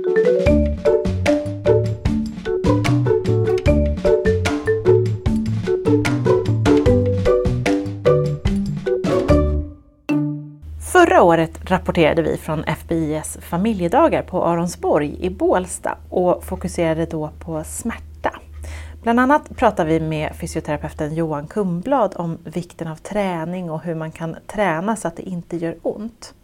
Förra året rapporterade vi från FBIS familjedagar på Aronsborg i Bålsta och fokuserade då på smärta. Bland annat pratade vi med fysioterapeuten Johan Kumblad om vikten av träning och hur man kan träna så att det inte gör ont.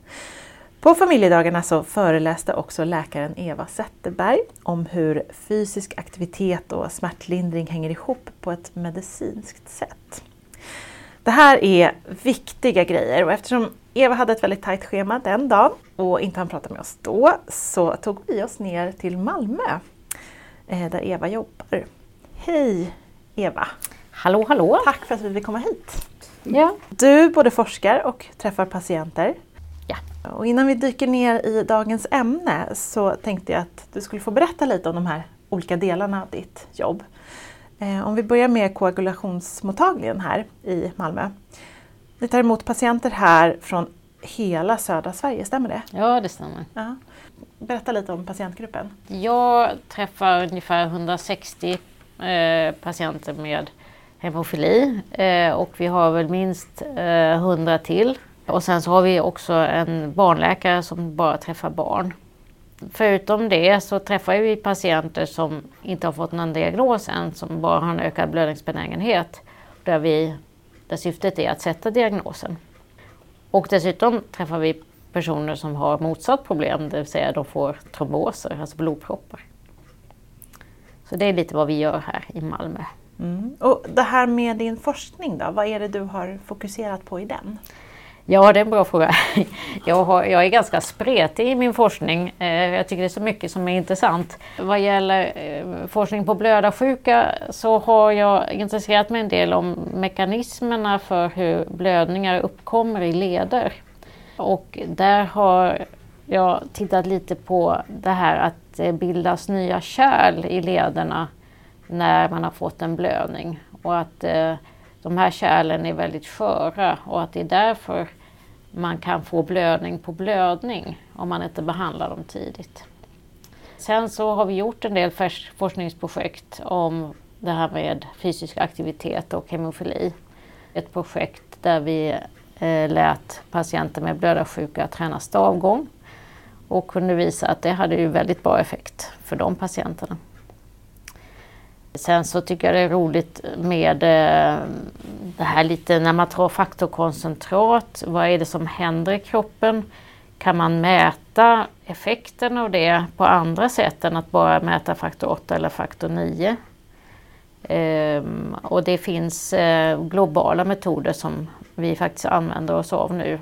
På familjedagarna så föreläste också läkaren Eva Zetterberg om hur fysisk aktivitet och smärtlindring hänger ihop på ett medicinskt sätt. Det här är viktiga grejer och eftersom Eva hade ett väldigt tajt schema den dagen och inte han prata med oss då så tog vi oss ner till Malmö eh, där Eva jobbar. Hej Eva! Hallå hallå! Tack för att vi fick komma hit. Ja. Du både forskar och träffar patienter. Och innan vi dyker ner i dagens ämne så tänkte jag att du skulle få berätta lite om de här olika delarna av ditt jobb. Eh, om vi börjar med koagulationsmottagningen här i Malmö. Ni tar emot patienter här från hela södra Sverige, stämmer det? Ja, det stämmer. Ja. Berätta lite om patientgruppen. Jag träffar ungefär 160 eh, patienter med hemofili eh, och vi har väl minst eh, 100 till. Och sen så har vi också en barnläkare som bara träffar barn. Förutom det så träffar vi patienter som inte har fått någon diagnos än, som bara har en ökad blödningsbenägenhet. Där, vi, där syftet är att sätta diagnosen. Och dessutom träffar vi personer som har motsatt problem, det vill säga de får tromboser, alltså blodproppar. Så det är lite vad vi gör här i Malmö. Mm. Och det här med din forskning då, vad är det du har fokuserat på i den? Ja, det är en bra fråga. Jag, har, jag är ganska spretig i min forskning. Eh, jag tycker det är så mycket som är intressant. Vad gäller eh, forskning på blödarsjuka så har jag intresserat mig en del om mekanismerna för hur blödningar uppkommer i leder. Och där har jag tittat lite på det här att det bildas nya kärl i lederna när man har fått en blödning. Och att eh, de här kärlen är väldigt sköra och att det är därför man kan få blödning på blödning om man inte behandlar dem tidigt. Sen så har vi gjort en del forskningsprojekt om det här med fysisk aktivitet och hemofili. Ett projekt där vi eh, lät patienter med blödarsjuka träna stavgång och kunde visa att det hade ju väldigt bra effekt för de patienterna. Sen så tycker jag det är roligt med eh, det här lite när man tar faktorkoncentrat. Vad är det som händer i kroppen? Kan man mäta effekten av det på andra sätt än att bara mäta faktor 8 eller faktor 9? Ehm, och det finns eh, globala metoder som vi faktiskt använder oss av nu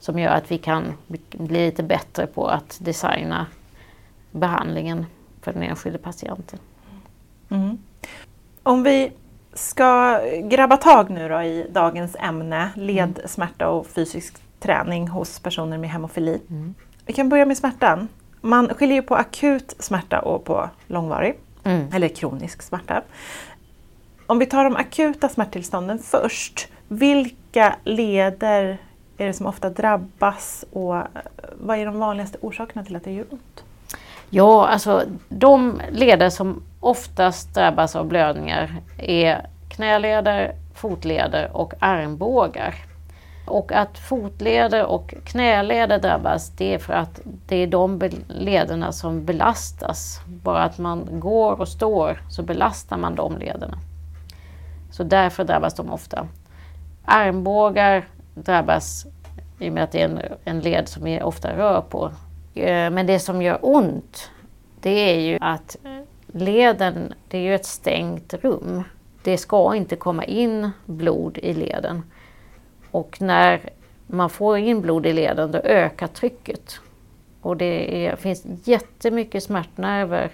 som gör att vi kan bli lite bättre på att designa behandlingen för den enskilde patienten. Mm. Om vi ska grabba tag nu då i dagens ämne, ledsmärta och fysisk träning hos personer med hemofili. Mm. Vi kan börja med smärtan. Man skiljer ju på akut smärta och på långvarig, mm. eller kronisk smärta. Om vi tar de akuta smärttillstånden först, vilka leder är det som ofta drabbas och vad är de vanligaste orsakerna till att det gör ont? Ja, alltså de leder som oftast drabbas av blödningar är knäleder, fotleder och armbågar. Och att fotleder och knäleder drabbas det är för att det är de lederna som belastas. Bara att man går och står så belastar man de lederna. Så därför drabbas de ofta. Armbågar drabbas i och med att det är en, en led som vi ofta rör på. Eh, men det som gör ont det är ju att leden, det är ju ett stängt rum. Det ska inte komma in blod i leden. Och när man får in blod i leden då ökar trycket. Och det är, finns jättemycket smärtnerver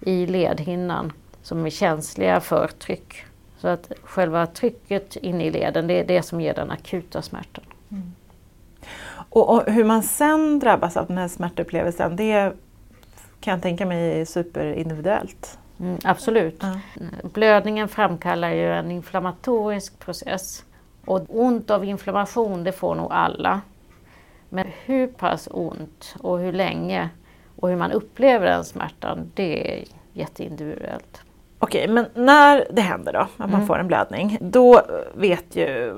i ledhinnan som är känsliga för tryck. Så att själva trycket inne i leden det är det som ger den akuta smärtan. Mm. Och, och, hur man sen drabbas av den här smärtupplevelsen det kan jag tänka mig är superindividuellt. Mm, absolut. Ja. Blödningen framkallar ju en inflammatorisk process. Och ont av inflammation det får nog alla. Men hur pass ont och hur länge Och hur man upplever den smärtan, det är jätteindividuellt. Okej, men när det händer då, att man Mm. får en blödning, då vet ju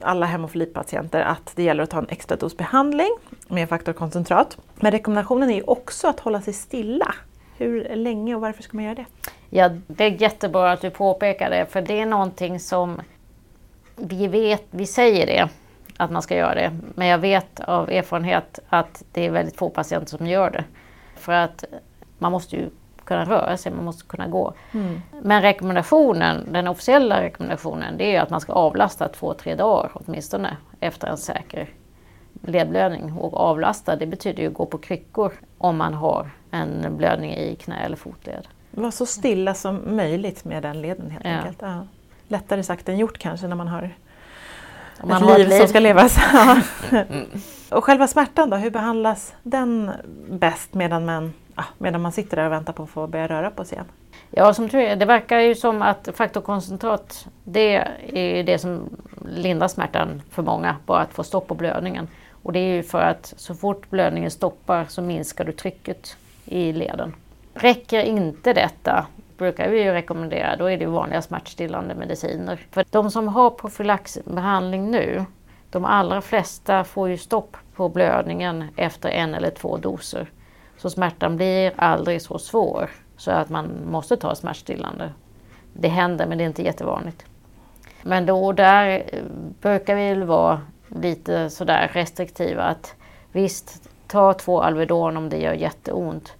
alla hemofilipatienter att det gäller att ta en extra dos behandling med faktorkoncentrat. Men rekommendationen är ju också att hålla sig stilla. Hur länge och varför ska man göra det? Ja, det är jättebra att du påpekar det, för det är någonting som vi vet, vi säger det, att man ska göra det. Men jag vet av erfarenhet att det är väldigt få patienter som gör det. För att man måste ju kunna röra sig, man måste kunna gå. Men rekommendationen, den officiella rekommendationen, det är att man ska avlasta två, tre dagar åtminstone efter en säker ledblödning. Och avlasta, det betyder ju gå på kryckor om man har en blödning i knä eller fotled. Var så stilla som möjligt med den leden helt Ja. enkelt. Ja. Lättare sagt än gjort kanske när man har Om man ett har liv, ett liv. som ska levas. Ja. och själva smärtan då, hur behandlas den bäst medan man, ja, medan man sitter där och väntar på att få börja röra på sig igen? Ja, som tur är, det verkar ju som att faktorkoncentrat, det är det som lindrar smärtan för många, bara att få stopp på blödningen. Och det är ju för att så fort blödningen stoppar så minskar du trycket i leden. Räcker inte detta, brukar vi ju rekommendera, då är det vanliga smärtstillande mediciner. För de som har profylaxbehandling nu, de allra flesta får ju stopp på blödningen efter en eller två doser. Så smärtan blir aldrig så svår så att man måste ta smärtstillande. Det händer men det är inte jättevanligt. Men då och där eh, brukar vi väl vara lite sådär restriktiva att visst, ta två Alvedon om det gör jätteont.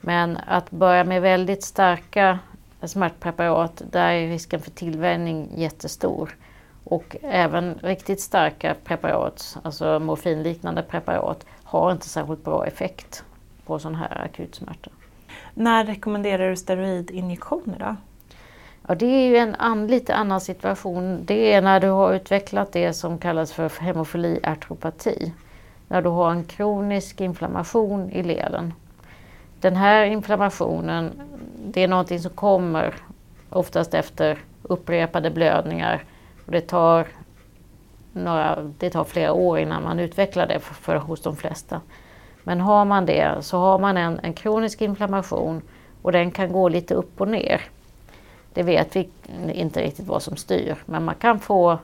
Men att börja med väldigt starka smärtpreparat, där är risken för tillvänjning jättestor. Och även riktigt starka preparat, alltså morfinliknande preparat, har inte särskilt bra effekt på sån här akut smärta. När rekommenderar du steroidinjektioner då? Ja, det är ju en an, lite annan situation. Det är när du har utvecklat det som kallas för hemofiliartropati. När du har en kronisk inflammation i leden. Den här inflammationen, det är någonting som kommer oftast efter upprepade blödningar. Och det, tar några, det tar flera år innan man utvecklar det för, för hos de flesta. Men har man det så har man en, en kronisk inflammation och den kan gå lite upp och ner. Det vet vi inte riktigt vad som styr, men man kan få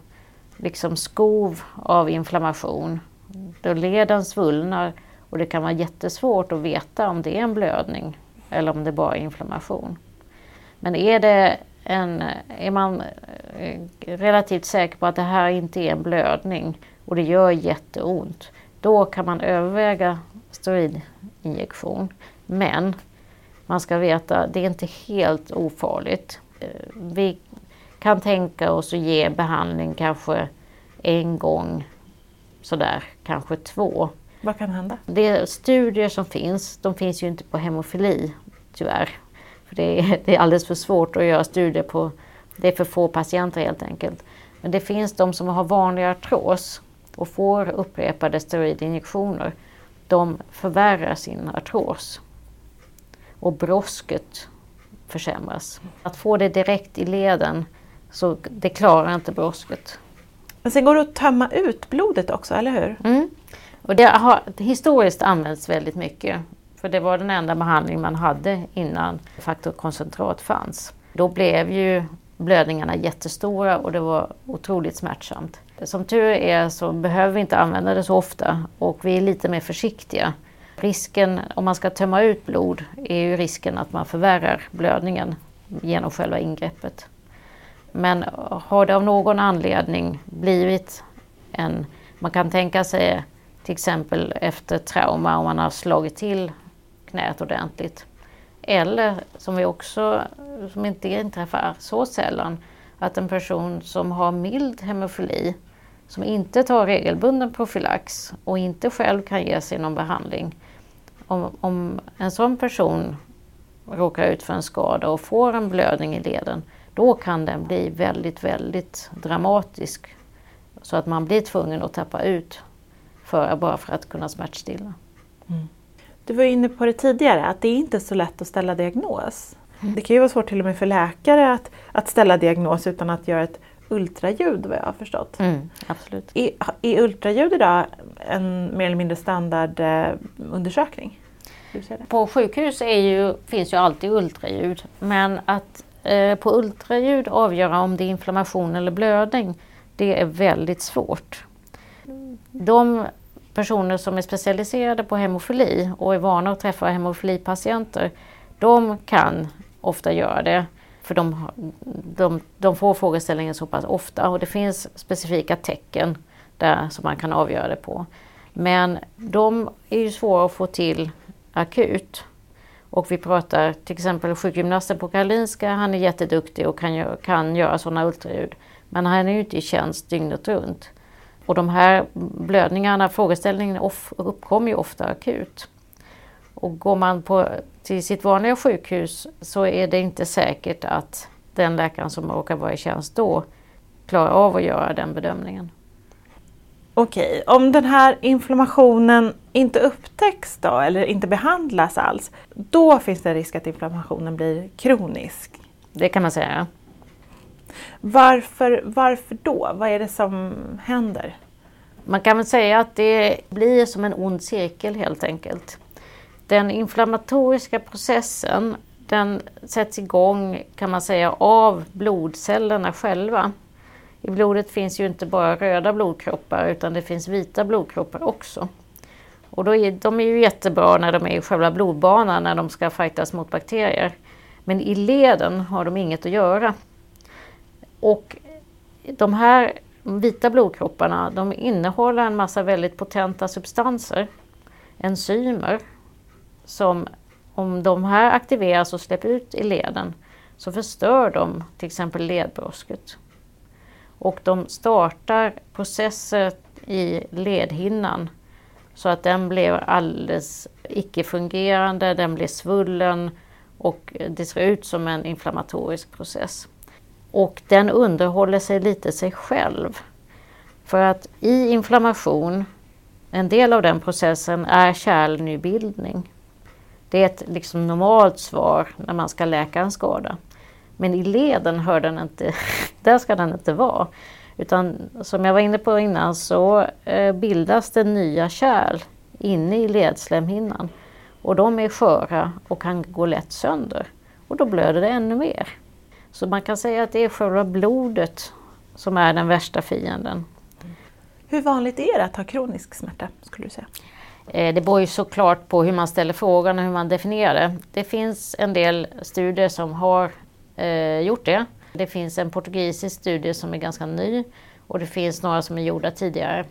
liksom skov av inflammation. Då leden svullnar och det kan vara jättesvårt att veta om det är en blödning eller om det bara är inflammation. Men är, det en, är man eh, relativt säker på att det här inte är en blödning och det gör jätteont, då kan man överväga steroidinjektion. Men man ska veta, det är inte helt ofarligt. Eh, Vi kan tänka oss att ge behandling kanske en gång, sådär, kanske två. Vad kan hända? De studier som finns, de finns ju inte på hemofili tyvärr. För det är, det är alldeles för svårt att göra studier på, det är för få patienter helt enkelt. Men det finns de som har vanlig artros och får upprepade steroidinjektioner. De förvärrar sin artros och brosket försämras. Att få det direkt i leden, så det klarar inte brosket. Men sen går det att tömma ut blodet också, eller hur? Mm. Och det har historiskt använts väldigt mycket. För det var den enda behandling man hade innan faktorkoncentrat fanns. Då blev ju blödningarna jättestora och det var otroligt smärtsamt. Som tur är så behöver vi inte använda det så ofta och vi är lite mer försiktiga. Risken, om man ska tömma ut blod, är ju risken att man förvärrar blödningen genom själva ingreppet. Men har det av någon anledning blivit en, man kan tänka sig till exempel efter trauma om man har slagit till knät ordentligt. Eller som vi också, som inte inträffar så sällan, att en person som har mild hemofili, som inte tar regelbunden profylax och inte själv kan ge sig någon behandling. Om, om en sån person råkar ut för en skada och får en blödning i leden, då kan den bli väldigt, väldigt dramatisk. Så att man blir tvungen att tappa ut för, bara för att kunna smärtstilla. Du var inne på det tidigare, att det är inte så lätt att ställa diagnos. Det kan ju vara svårt till och med för läkare att, att ställa diagnos utan att göra ett ultraljud vad jag har förstått. Mm, absolut. Är, är ultraljud idag en mer eller mindre standardundersökning? Det? På sjukhus ju, finns ju alltid ultraljud men att eh, på ultraljud avgöra om det är inflammation eller blödning det är väldigt svårt. De personer som är specialiserade på hemofili och är vana att träffa hemofilipatienter de kan ofta göra det. För de, de, de får frågeställningen så pass ofta och det finns specifika tecken där som man kan avgöra det på. Men de är ju svåra att få till akut. Och vi pratar till exempel sjukgymnasten på Karolinska, han är jätteduktig och kan, kan göra sådana ultraljud. Men han är ju inte i tjänst dygnet runt. Och de här blödningarna, frågeställningen uppkommer ju ofta akut. Och går man på, till sitt vanliga sjukhus så är det inte säkert att den läkaren som råkar vara i tjänst då klarar av att göra den bedömningen. Okej, om den här inflammationen inte upptäcks då eller inte behandlas alls, då finns det risk att inflammationen blir kronisk? Det kan man säga. Varför, varför då? Vad är det som händer? Man kan väl säga att det blir som en ond cirkel helt enkelt. Den inflammatoriska processen den sätts igång kan man säga av blodcellerna själva. I blodet finns ju inte bara röda blodkroppar utan det finns vita blodkroppar också. Och då är, de är ju jättebra när de är i själva blodbanan när de ska fightas mot bakterier. Men i leden har de inget att göra. Och de här vita blodkropparna de innehåller en massa väldigt potenta substanser, enzymer, som om de här aktiveras och släpps ut i leden så förstör de till exempel ledbrosket. Och de startar processer i ledhinnan så att den blir alldeles icke-fungerande, den blir svullen och det ser ut som en inflammatorisk process. Och den underhåller sig lite sig själv. För att i inflammation, en del av den processen är kärlnybildning. Det är ett liksom normalt svar när man ska läka en skada. Men i leden hör den inte, där ska den inte vara. Utan som jag var inne på innan så eh, bildas det nya kärl inne i ledslemhinnan. Och de är sköra och kan gå lätt sönder. Och då blöder det ännu mer. Så man kan säga att det är själva blodet som är den värsta fienden. Hur vanligt är det att ha kronisk smärta skulle du säga? Eh, det beror ju såklart på hur man ställer frågan och hur man definierar det. Det finns en del studier som har eh, gjort det. Det finns en portugisisk studie som är ganska ny och det finns några som är gjorda tidigare.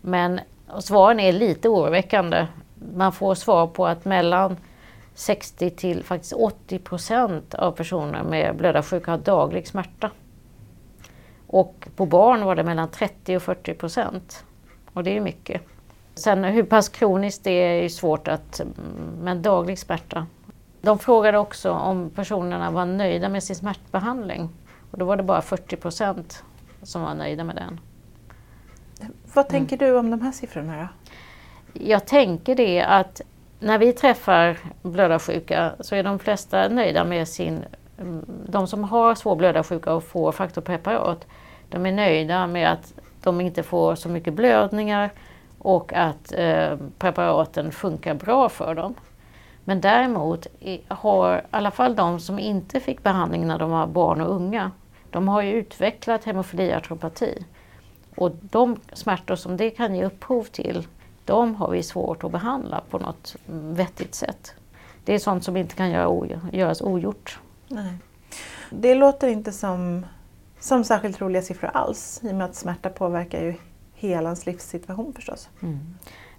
Men svaren är lite oroväckande. Man får svar på att mellan 60 till faktiskt 80 procent av personer med blödarsjuka har daglig smärta. Och på barn var det mellan 30 och 40 procent. Och det är mycket. Sen hur pass kroniskt det är, är svårt att... Men daglig smärta. De frågade också om personerna var nöjda med sin smärtbehandling. Och då var det bara 40 procent som var nöjda med den. Vad tänker mm. du om de här siffrorna då? Jag tänker det att när vi träffar blödarsjuka så är de flesta nöjda med sin... De som har svår blödarsjuka och får faktorpreparat, de är nöjda med att de inte får så mycket blödningar och att eh, preparaten funkar bra för dem. Men däremot har i alla fall de som inte fick behandling när de var barn och unga, de har ju utvecklat hemofiliartropati. Och de smärtor som det kan ge upphov till, de har vi svårt att behandla på något vettigt sätt. Det är sånt som inte kan göras ogjort. Nej. Det låter inte som, som särskilt roliga siffror alls i och med att smärta påverkar ju hela ens livssituation förstås. Mm.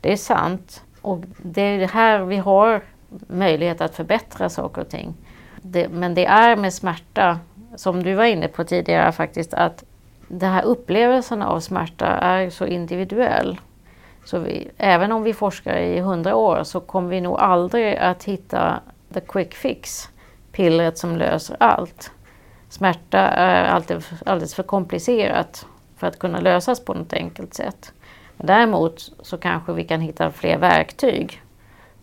Det är sant. Och det är här vi har möjlighet att förbättra saker och ting. Det, men det är med smärta, som du var inne på tidigare faktiskt, att den här upplevelsen av smärta är så individuell. Så vi, även om vi forskar i hundra år så kommer vi nog aldrig att hitta the quick fix, pillret som löser allt. Smärta är alltid, alldeles för komplicerat för att kunna lösas på något enkelt sätt. Däremot så kanske vi kan hitta fler verktyg.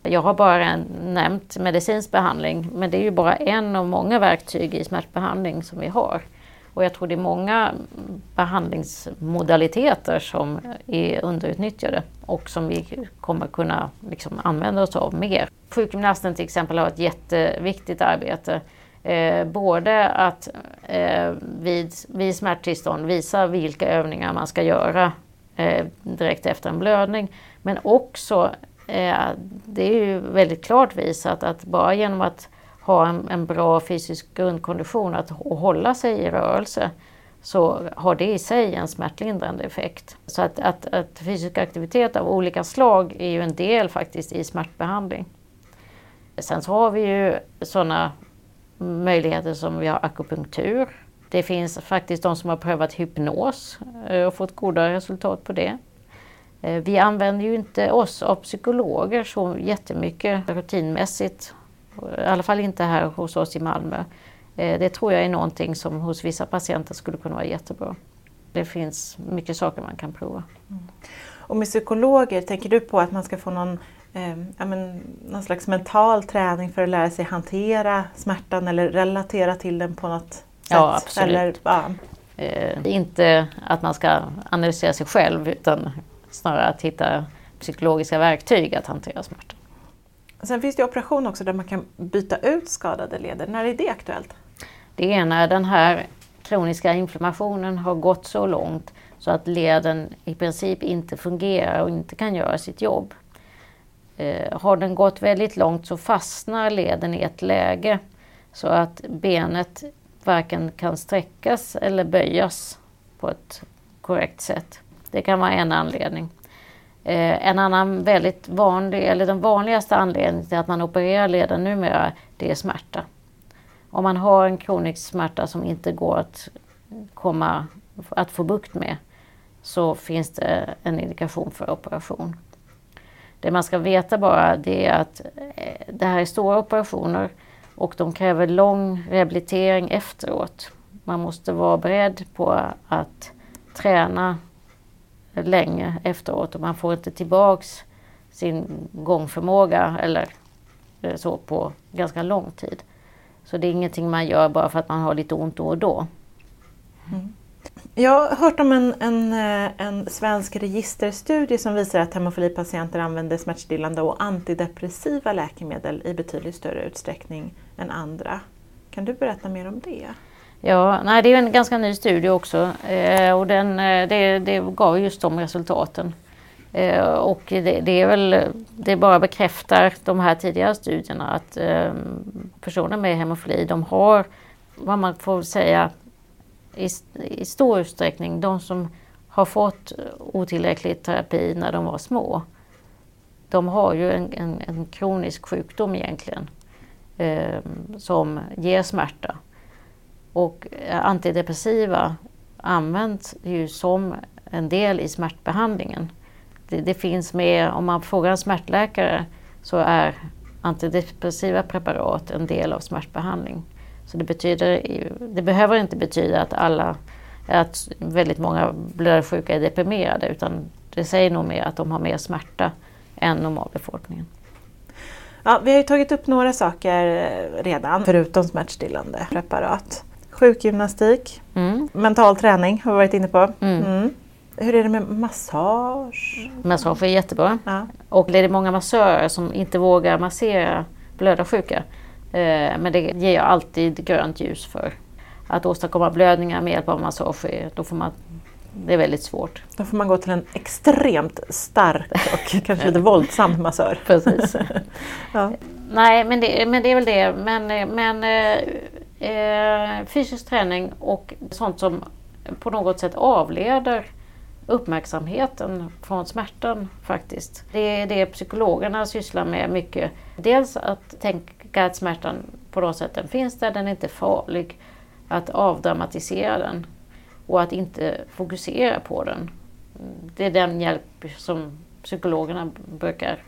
Jag har bara nämnt medicinsk behandling men det är ju bara en av många verktyg i smärtbehandling som vi har. Och jag tror det är många behandlingsmodaliteter som är underutnyttjade och som vi kommer kunna liksom använda oss av mer. Sjukgymnasten till exempel har ett jätteviktigt arbete. Eh, både att eh, vid, vid smärttillstånd visa vilka övningar man ska göra eh, direkt efter en blödning. Men också, eh, det är ju väldigt klart visat att bara genom att ha en, en bra fysisk grundkondition att, och hålla sig i rörelse så har det i sig en smärtlindrande effekt. Så att, att, att fysisk aktivitet av olika slag är ju en del faktiskt i smärtbehandling. Sen så har vi ju sådana möjligheter som vi har akupunktur. Det finns faktiskt de som har prövat hypnos eh, och fått goda resultat på det. Eh, vi använder ju inte oss av psykologer så jättemycket rutinmässigt. I alla fall inte här hos oss i Malmö. Eh, det tror jag är någonting som hos vissa patienter skulle kunna vara jättebra. Det finns mycket saker man kan prova. Mm. Och med psykologer, tänker du på att man ska få någon, eh, men, någon slags mental träning för att lära sig hantera smärtan eller relatera till den på något sätt? Ja, absolut. Eller, ja. Eh, inte att man ska analysera sig själv utan snarare att hitta psykologiska verktyg att hantera smärta. Sen finns det operation också där man kan byta ut skadade leder. När är det aktuellt? Det är när den här kroniska inflammationen har gått så långt så att leden i princip inte fungerar och inte kan göra sitt jobb. Eh, har den gått väldigt långt så fastnar leden i ett läge så att benet varken kan sträckas eller böjas på ett korrekt sätt. Det kan vara en anledning. Eh, en annan väldigt vanlig, eller den vanligaste anledningen till att man opererar leden numera, det är smärta. Om man har en kronisk smärta som inte går att, komma, att få bukt med så finns det en indikation för operation. Det man ska veta bara det är att eh, det här är stora operationer och de kräver lång rehabilitering efteråt. Man måste vara beredd på att träna länge efteråt och man får inte tillbaks sin gångförmåga eller eh, så på ganska lång tid. Så det är ingenting man gör bara för att man har lite ont då och då. Mm. Jag har hört om en, en, eh, en svensk registerstudie som visar att hemofilipatienter använder smärtstillande och antidepressiva läkemedel i betydligt större utsträckning än andra. Kan du berätta mer om det? Ja, nej, det är en ganska ny studie också eh, och den, eh, det, det gav just de resultaten. Eh, och det, det, är väl, det bara bekräftar de här tidigare studierna att eh, personer med hemofili de har, vad man får säga, i, i stor utsträckning de som har fått otillräcklig terapi när de var små. De har ju en, en, en kronisk sjukdom egentligen eh, som ger smärta. Och eh, antidepressiva används ju som en del i smärtbehandlingen. Det, det, finns med, om man frågar en smärtläkare så är antidepressiva preparat en del av smärtbehandling. Så det, betyder, det behöver inte betyda att alla att väldigt många blödarsjuka är deprimerade utan det säger nog mer att de har mer smärta än normalbefolkningen. Ja, vi har ju tagit upp några saker redan förutom smärtstillande preparat. Sjukgymnastik, mm. mental träning har vi varit inne på. Mm. Mm. Hur är det med massage? Massage är jättebra. Ja. Och det är många massörer som inte vågar massera blödarsjuka. Eh, men det ger jag alltid grönt ljus för. Att åstadkomma blödningar med hjälp av massage, då får man, det är väldigt svårt. Då får man gå till en extremt stark och kanske lite våldsam massör. Precis. ja. Nej, men det, men det är väl det. Men, men eh, eh, fysisk träning och sånt som på något sätt avleder uppmärksamheten från smärtan faktiskt. Det är det psykologerna sysslar med mycket. Dels att tänka att smärtan på något sätt den finns där, den är inte farlig. Att avdramatisera den och att inte fokusera på den. Det är den hjälp som psykologerna brukar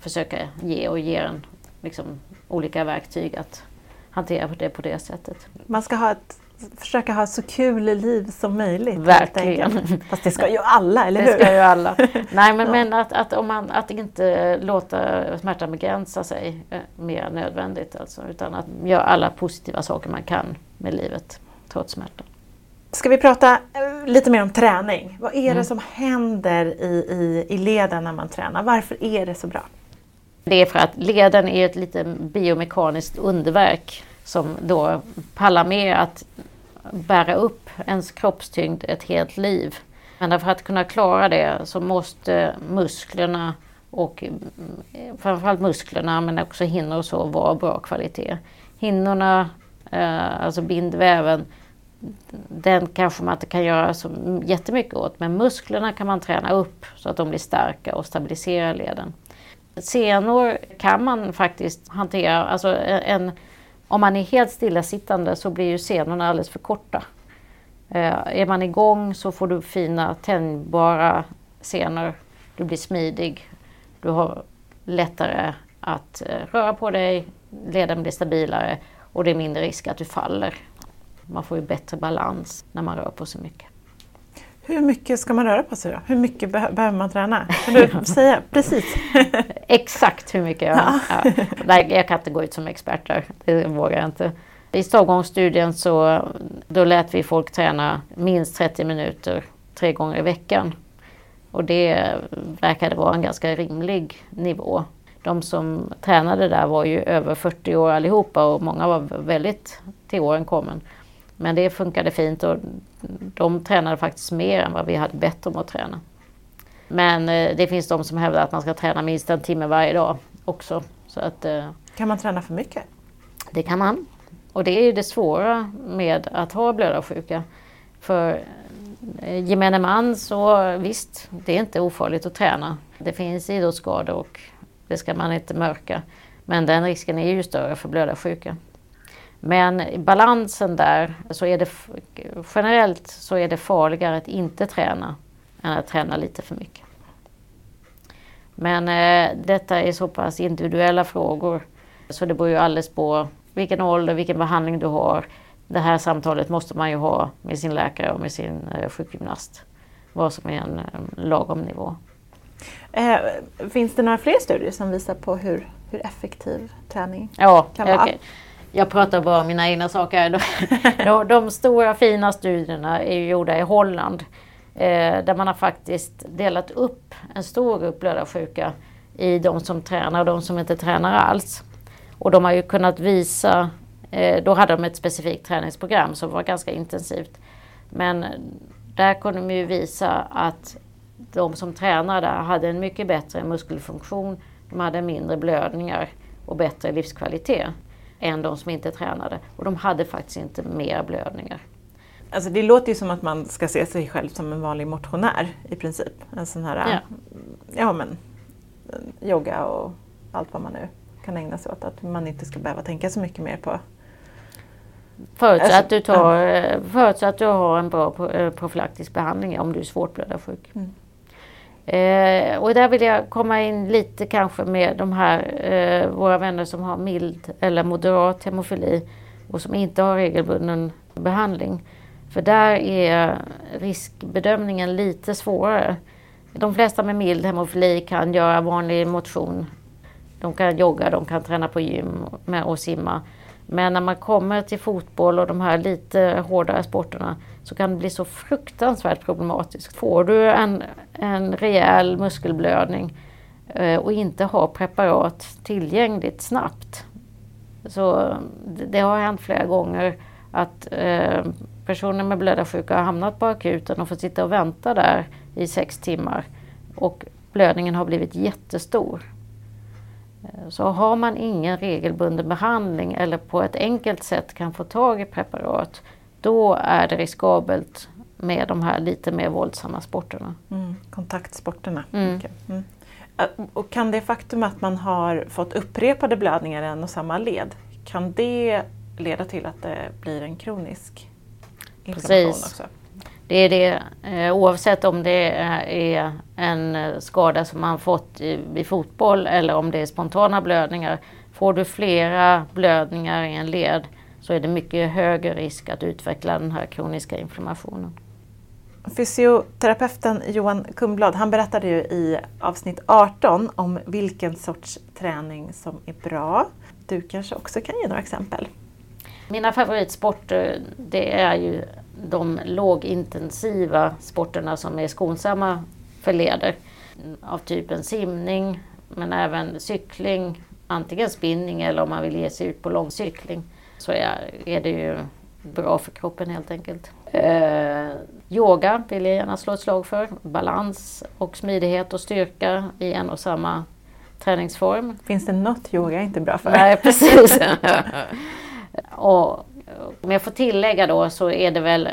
försöka ge och ge en liksom, olika verktyg att hantera det på det sättet. Man ska ha ett försöka ha så kul liv som möjligt. Verkligen. Fast det ska ju alla, eller hur? Det ska ju alla. Nej men, ja. men att, att, om man, att inte låta smärtan begränsa sig eh, mer än nödvändigt. Alltså, utan att göra alla positiva saker man kan med livet trots smärtan. Ska vi prata eh, lite mer om träning? Vad är det mm. som händer i, i, i leden när man tränar? Varför är det så bra? Det är för att leden är ett lite biomekaniskt underverk som då pallar med att bära upp ens kroppstyngd ett helt liv. Men för att kunna klara det så måste musklerna och mm, framförallt musklerna men också hinnor och så vara bra kvalitet. Hinnorna, eh, alltså bindväven, den kanske man inte kan göra så jättemycket åt men musklerna kan man träna upp så att de blir starka och stabilisera leden. Senor kan man faktiskt hantera, alltså en, om man är helt stillasittande så blir ju senorna alldeles för korta. Eh, är man igång så får du fina tänjbara senor. Du blir smidig. Du har lättare att eh, röra på dig, leden blir stabilare och det är mindre risk att du faller. Man får ju bättre balans när man rör på sig mycket. Hur mycket ska man röra på sig då? Hur mycket be behöver man träna? Kan du säga precis? Exakt hur mycket? Ja. ja. Nej, jag kan inte gå ut som expert där, det vågar jag inte. I stavgångsstudien så då lät vi folk träna minst 30 minuter tre gånger i veckan. Och det verkade vara en ganska rimlig nivå. De som tränade där var ju över 40 år allihopa och många var väldigt till åren kommen. Men det funkade fint och de tränade faktiskt mer än vad vi hade bett dem att träna. Men eh, det finns de som hävdar att man ska träna minst en timme varje dag också. Så att, eh, kan man träna för mycket? Det kan man. Och det är ju det svåra med att ha blödarsjuka. För eh, gemene man så visst, det är inte ofarligt att träna. Det finns idrottsskador och det ska man inte mörka. Men den risken är ju större för blödarsjuka. Men i balansen där så är det generellt så är det farligare att inte träna än att träna lite för mycket. Men eh, detta är så pass individuella frågor så det beror ju alldeles på vilken ålder, vilken behandling du har. Det här samtalet måste man ju ha med sin läkare och med sin eh, sjukgymnast. Vad som är en, en lagom nivå. Eh, finns det några fler studier som visar på hur, hur effektiv träning ja, kan vara? Okay. Jag pratar bara om mina egna saker. De, de, stora fina studierna är gjorda i Holland. Eh, där man har faktiskt delat upp en stor grupp blödarsjuka i de som tränar och de som inte tränar alls. Och de har ju kunnat visa, eh, då hade de ett specifikt träningsprogram som var ganska intensivt. Men där kunde de ju visa att de som tränade hade en mycket bättre muskelfunktion, de hade mindre blödningar och bättre livskvalitet än de som inte tränade. Och de hade faktiskt inte mer blödningar. Alltså det låter ju som att man ska se sig själv som en vanlig motionär i princip. En sån här, ja, ja men yoga och allt vad man nu kan ägna sig åt. Att man inte ska behöva tänka så mycket mer på Förutsatt alltså, att du, tar, förutsatt att du har en bra eh, profylaktisk behandling om du är svårt blödarsjuk. Mm. Eh, och där vill jag komma in lite kanske med de här eh, våra vänner som har mild eller moderat hemofili och som inte har regelbunden behandling. För där är riskbedömningen lite svårare. De flesta med mild hemofili kan göra vanlig motion. De kan jogga, de kan träna på gym och simma. Men när man kommer till fotboll och de här lite hårdare sporterna så kan det bli så fruktansvärt problematiskt. Får du en, en rejäl muskelblödning eh, och inte har preparat tillgängligt snabbt. Så det har hänt flera gånger att eh, personer med blödarsjuka har hamnat på akuten och fått sitta och vänta där i sex timmar och blödningen har blivit jättestor. Eh, så har man ingen regelbunden behandling eller på ett enkelt sätt kan få tag i preparat då är det riskabelt med de här lite mer våldsamma sporterna. Mm, kontaktsporterna. Mm. Mm. Och kan det faktum att man har fått upprepade blödningar i en och samma led, kan det leda till att det blir en kronisk inflammation Precis. också? Det är det, eh, oavsett om det är en skada som man fått vid fotboll eller om det är spontana blödningar. Får du flera blödningar i en led så är det mycket högre risk att utveckla den här kroniska inflammationen. Fysioterapeuten Johan Kumblad han berättade ju i avsnitt 18 om vilken sorts träning som är bra. Du kanske också kan ge några exempel? Mina favoritsporter det är ju de lågintensiva sporterna som är skonsamma för leder. Av typen simning men även cykling, antingen spinning eller om man vill ge sig ut på långcykling så är, det ju bra för kroppen helt enkelt. Eh, yoga vill jag gärna slå ett slag för. Balans och smidighet och styrka i en och samma träningsform. Finns det något yoga inte bra för? Nej, precis. och om jag får tillägga då så är det väl,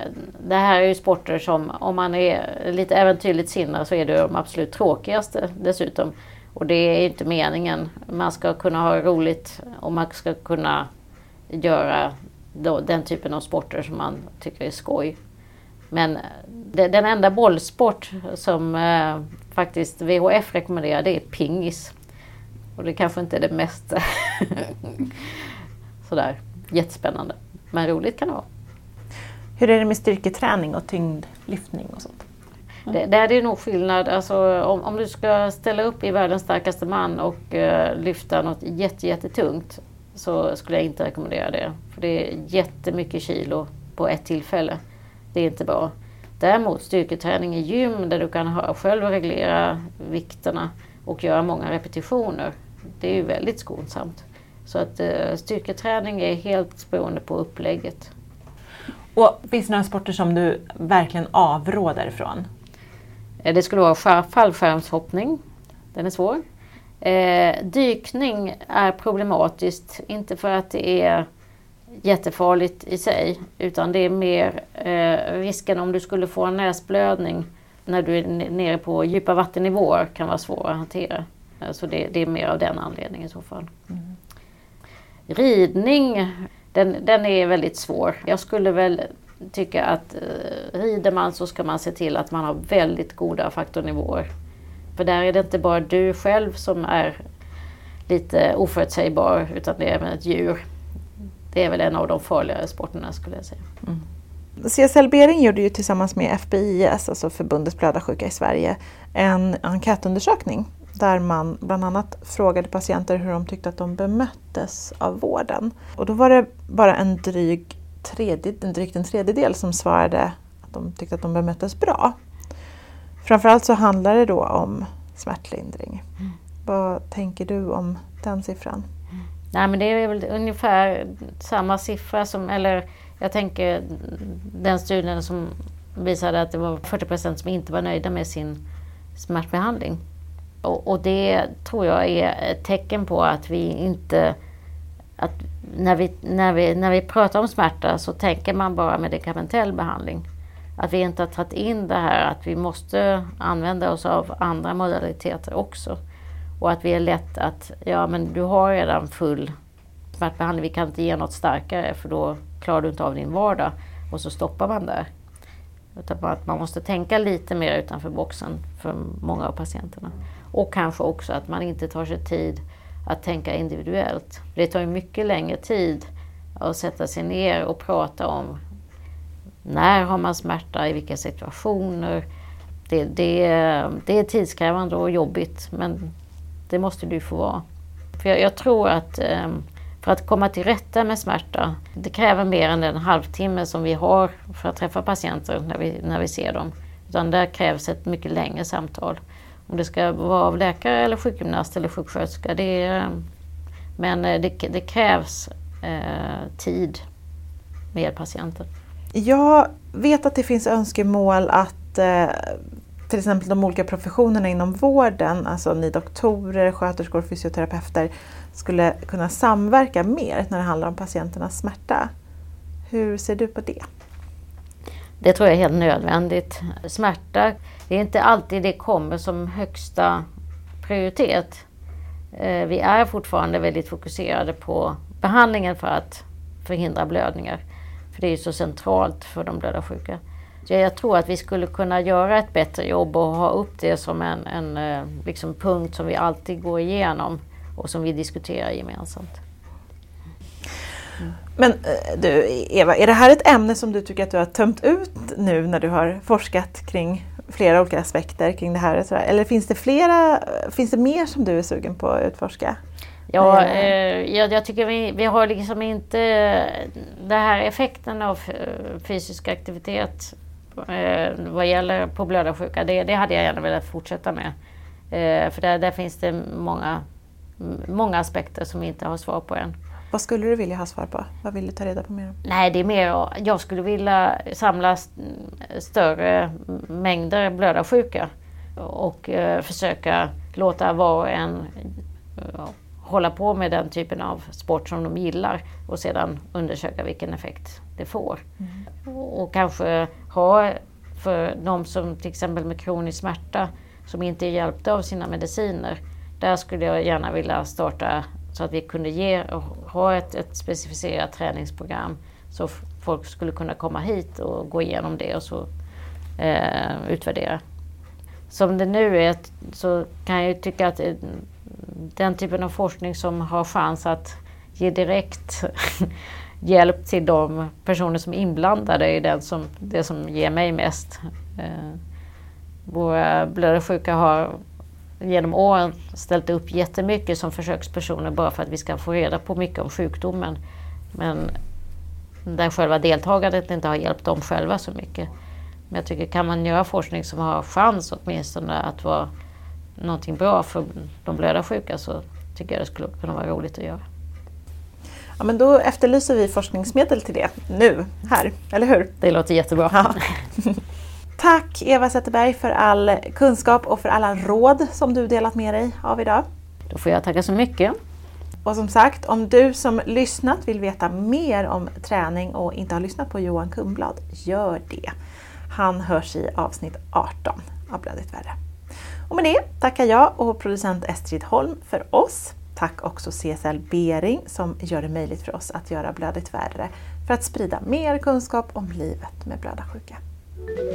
det här är ju sporter som om man är lite äventyrligt sinnad så är det de absolut tråkigaste dessutom. Och det är inte meningen. Man ska kunna ha roligt och man ska kunna göra då, den typen av sporter som man tycker är skoj. Men det, den enda bollsport som eh, faktiskt VHF rekommenderar det är pingis. Och det kanske inte är det mest sådär jättespännande. Men roligt kan det vara. Hur är det med styrketräning och tyngdlyftning och sånt? Det, där är det nog skillnad. Alltså, om, om du ska ställa upp i världens starkaste man och uh, lyfta något jättetungt så skulle jag inte rekommendera det. För det är jättemycket kilo på ett tillfälle. Det är inte bra. Däremot styrketräning i gym där du kan ha, själv reglera vikterna och göra många repetitioner. Det är ju väldigt skonsamt. Så att uh, styrketräning är helt beroende på upplägget. Och Finns det några sporter som du verkligen avråder från? Eh, det skulle vara fallskärmshoppning. Den är svår. Eh, dykning är problematiskt, inte för att det är jättefarligt i sig utan det är mer eh, risken om du skulle få en näsblödning när du är nere på djupa vattennivåer kan vara svår att hantera. Eh, så det, det, är mer av den anledningen i så fall. Mm. Ridning, den, den är väldigt svår. Jag skulle väl tycka att eh, rider man så ska man se till att man har väldigt goda faktornivåer. För där är det inte bara du själv som är lite oförutsägbar utan det är även ett djur. Det är väl en av de farligare sporterna skulle jag säga. Mm. CSL Bering gjorde ju tillsammans med FBIS, alltså Förbundet blödarsjuka i Sverige, en enkätundersökning där man bland annat frågade patienter hur de tyckte att de bemöttes av vården. Och då var det bara en dryg tredje, drygt en tredjedel som svarade att de tyckte att de bemöttes bra. Framförallt så handlar det då om smärtlindring. Mm. Vad tänker du om den siffran? Nej men det är väl ungefär samma siffra som, eller jag tänker den studien som visade att det var 40 procent som inte var nöjda med sin smärtbehandling. Och, och, det tror jag är ett tecken på att vi inte att när vi, när, vi, när vi pratar om smärta så tänker man bara medikamentell behandling. Att vi inte har tagit in det här att vi måste använda oss av andra modaliteter också. Och att vi är lätt att, ja men du har redan full smärtbehandling, vi kan inte ge något starkare för då klarar du inte av din vardag. Och så stoppar man där. Utan att man måste tänka lite mer utanför boxen för många av patienterna. Och kanske också att man inte tar sig tid att tänka individuellt. Det tar ju mycket längre tid att sätta sig ner och prata om när har man smärta, i vilka situationer. Det, det, det är tidskrävande och jobbigt men det måste du få vara. För jag, jag tror att ehm, för att komma till rätta med smärta, det kräver mer än den halvtimme som vi har för att träffa patienter när vi, när vi ser dem. Utan där krävs ett mycket längre samtal. Om det ska vara av läkare eller sjukgymnast eller sjuksköterska. Det men eh, det, det krävs eh, tid med patienten. Jag vet att det finns önskemål att eh, till exempel de olika professionerna inom vården, alltså ni doktorer, sköterskor, fysioterapeuter, skulle kunna samverka mer när det handlar om patienternas smärta. Hur ser du på det? Det tror jag är helt nödvändigt. Smärta, det är inte alltid det kommer som högsta prioritet. Eh, vi är fortfarande väldigt fokuserade på behandlingen för att förhindra blödningar. För det är så centralt för de blödarsjuka. Jag tror att vi skulle kunna göra ett bättre jobb och ha upp det som en, en eh, liksom punkt som vi alltid går igenom och som vi diskuterar gemensamt. Men eh, du Eva, är det här ett ämne som du tycker att du har tömt ut nu när du har forskat kring flera olika aspekter kring det här? Eller finns det, flera, finns det mer som du är sugen på att utforska? Ja, eh, jag, jag, tycker vi, vi har liksom inte den här effekten av eh, fysisk aktivitet eh, vad gäller på blödarsjuka. Det, det hade jag gärna velat fortsätta med. Eh, för där, där finns det många, många aspekter som vi inte har svar på än. Vad skulle du vilja ha svar på? Vad vill du ta reda på mer om? Nej, det är mer jag skulle vilja samla större mängder blödarsjuka och eh, försöka låta var och en hålla på med den typen av sport som de gillar och sedan undersöka vilken effekt det får. Mm. Och kanske ha för de som till exempel med kronisk smärta som inte är hjälpta av sina mediciner. Där skulle jag gärna vilja starta så att vi kunde ge, ha ett, ett specificerat träningsprogram så folk skulle kunna komma hit och gå igenom det och så eh, utvärdera. Som det nu är så kan jag tycka att eh, den typen av forskning som har chans att ge direkt hjälp till de personer som är inblandade är den som, det som ger mig mest. Eh, våra blödarsjuka har genom åren ställt upp jättemycket som försökspersoner bara för att vi ska få reda på mycket om sjukdomen. Men där själva deltagandet inte har hjälpt dem själva så mycket. Men jag tycker kan man göra forskning som har chans åtminstone att vara någonting bra för de blödarsjuka så tycker jag det skulle kunna vara roligt att göra. Ja, men då efterlyser vi forskningsmedel till det nu, här, eller hur? Det låter jättebra. Ja. Tack Eva Zetterberg för all kunskap och för alla råd som du delat med dig av idag. Då får jag tacka så mycket. Och som sagt, om du som lyssnat vill veta mer om träning och inte har lyssnat på Johan Kumblad, gör det. Han hörs i avsnitt 18 av Blödigt värre. Och med det tackar jag och producent Estrid Holm för oss. Tack också CSL Bering som gör det möjligt för oss att göra Blödigt värre för att sprida mer kunskap om livet med blödarsjuka.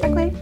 大龟